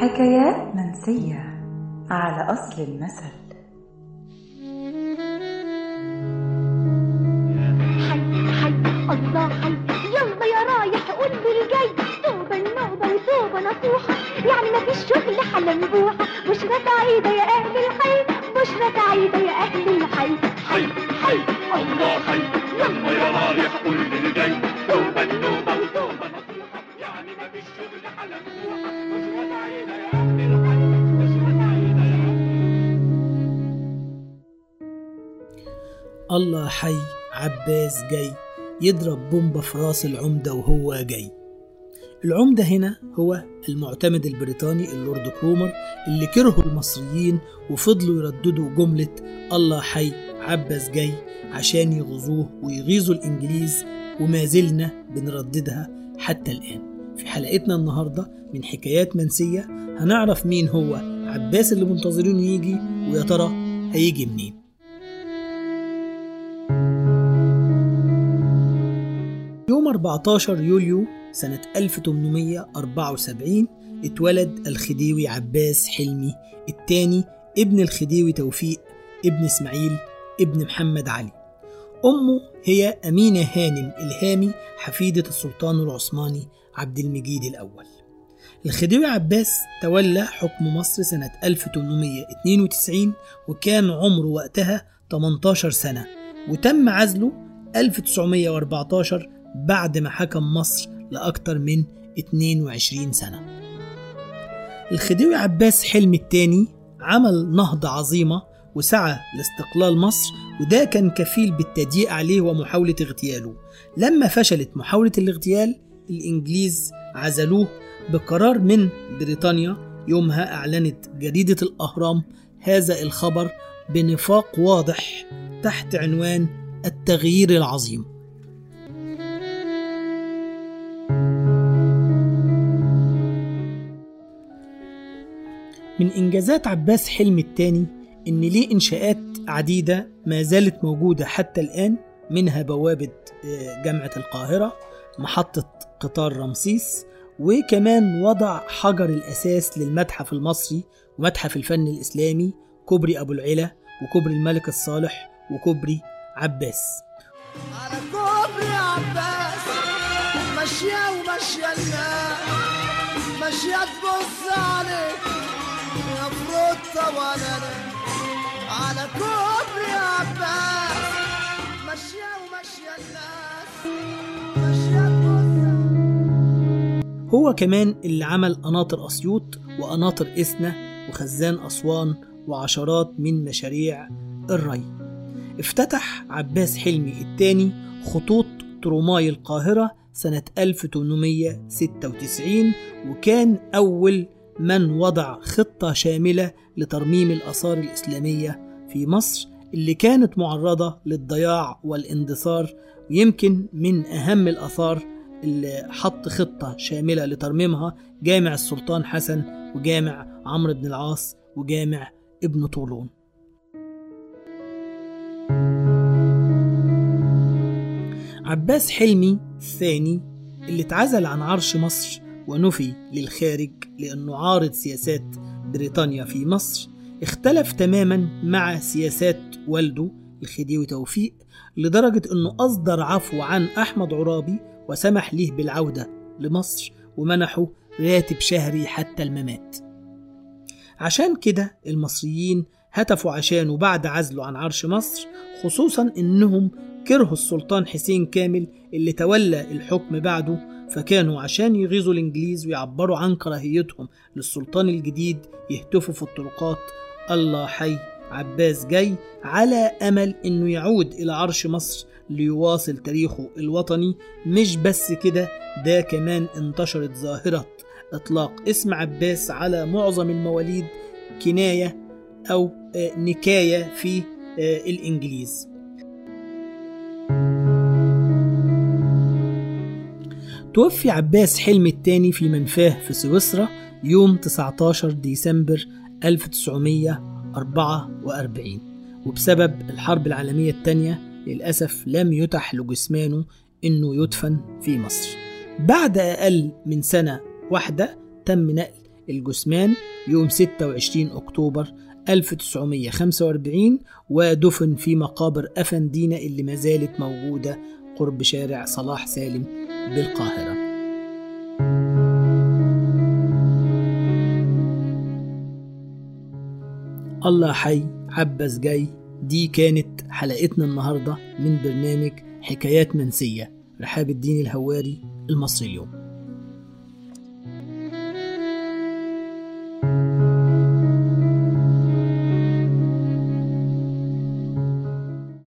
حكايات منسية. على أصل المثل. حي حي الله حي يلا يا رايح قول بالجاي توبة النوبة وتوبة نصوحة يعني ما فيش شغل حلنبوحة بشرى سعيدة يا أهل الحي بشرى سعيدة يا أهل الحي. حي حي الله حي. يلا يا رايح قول اللي جاي توبة النوبة وتوبة نصيحة يعني ما فيش شغل حلم بوحة الله حي عباس جاي يضرب بومبا في راس العمدة وهو جاي. العمدة هنا هو المعتمد البريطاني اللورد كرومر اللي كرهوا المصريين وفضلوا يرددوا جملة الله حي عباس جاي عشان يغزوه ويغيظوا الإنجليز وما زلنا بنرددها حتى الآن. في حلقتنا النهاردة من حكايات منسية هنعرف مين هو عباس اللي منتظرينه يجي ويا ترى هيجي منين. يوم 14 يوليو سنة 1874 اتولد الخديوي عباس حلمي الثاني ابن الخديوي توفيق ابن إسماعيل ابن محمد علي. أمه هي أمينة هانم إلهامي حفيدة السلطان العثماني عبد المجيد الأول. الخديوي عباس تولى حكم مصر سنة 1892 وكان عمره وقتها 18 سنة وتم عزله 1914 بعد ما حكم مصر لأكثر من 22 سنة. الخديوي عباس حلمي الثاني عمل نهضة عظيمة وسعى لاستقلال مصر وده كان كفيل بالتضييق عليه ومحاولة اغتياله. لما فشلت محاولة الاغتيال الإنجليز عزلوه بقرار من بريطانيا. يومها أعلنت جريدة الأهرام هذا الخبر بنفاق واضح تحت عنوان التغيير العظيم. من إنجازات عباس حلمي الثاني إن ليه إنشاءات عديدة ما زالت موجودة حتى الآن منها بوابة آه، جامعة القاهرة محطة قطار رمسيس وكمان وضع حجر الأساس للمتحف المصري ومتحف الفن الإسلامي كوبري أبو العلا وكوبري الملك الصالح وكوبري عباس. على كوبري عباس ماشية وماشية الناس ماشية تبص عليك يا فروتة ولا على كوبري عباس الناس هو كمان اللي عمل قناطر أسيوط وقناطر إسنا وخزان أسوان وعشرات من مشاريع الري. افتتح عباس حلمي الثاني خطوط ترماي القاهرة سنة 1896 وكان أول من وضع خطة شاملة لترميم الآثار الإسلامية في مصر اللي كانت معرضة للضياع والاندثار ويمكن من أهم الآثار اللي حط خطة شاملة لترميمها جامع السلطان حسن وجامع عمرو بن العاص وجامع ابن طولون. عباس حلمي الثاني اللي اتعزل عن عرش مصر ونفي للخارج لأنه عارض سياسات بريطانيا في مصر اختلف تماما مع سياسات والده الخديوي توفيق لدرجة أنه أصدر عفو عن أحمد عرابي وسمح له بالعودة لمصر ومنحه راتب شهري حتى الممات. عشان كده المصريين هتفوا عشانه بعد عزله عن عرش مصر خصوصا إنهم كرهوا السلطان حسين كامل اللي تولى الحكم بعده فكانوا عشان يغيظوا الإنجليز ويعبروا عن كراهيتهم للسلطان الجديد يهتفوا في الطرقات الله حي عباس جاي على أمل إنه يعود إلى عرش مصر ليواصل تاريخه الوطني. مش بس كده ده كمان انتشرت ظاهرة إطلاق اسم عباس على معظم المواليد كناية أو آه، نكاية في آه، الإنجليز. توفي عباس حلمي الثاني في منفاه في سويسرا يوم 19 ديسمبر 1944 وبسبب الحرب العالمية الثانية للأسف لم يتح لجثمانه إنه يدفن في مصر. بعد أقل من سنة واحدة تم نقل الجثمان يوم 26 أكتوبر 1945 ودفن في مقابر أفندينا اللي ما زالت موجودة قرب شارع صلاح سالم بالقاهرة. الله حي عباس جاي. دي كانت حلقتنا النهاردة من برنامج حكايات منسية. رحاب الدين الهواري المصري اليوم.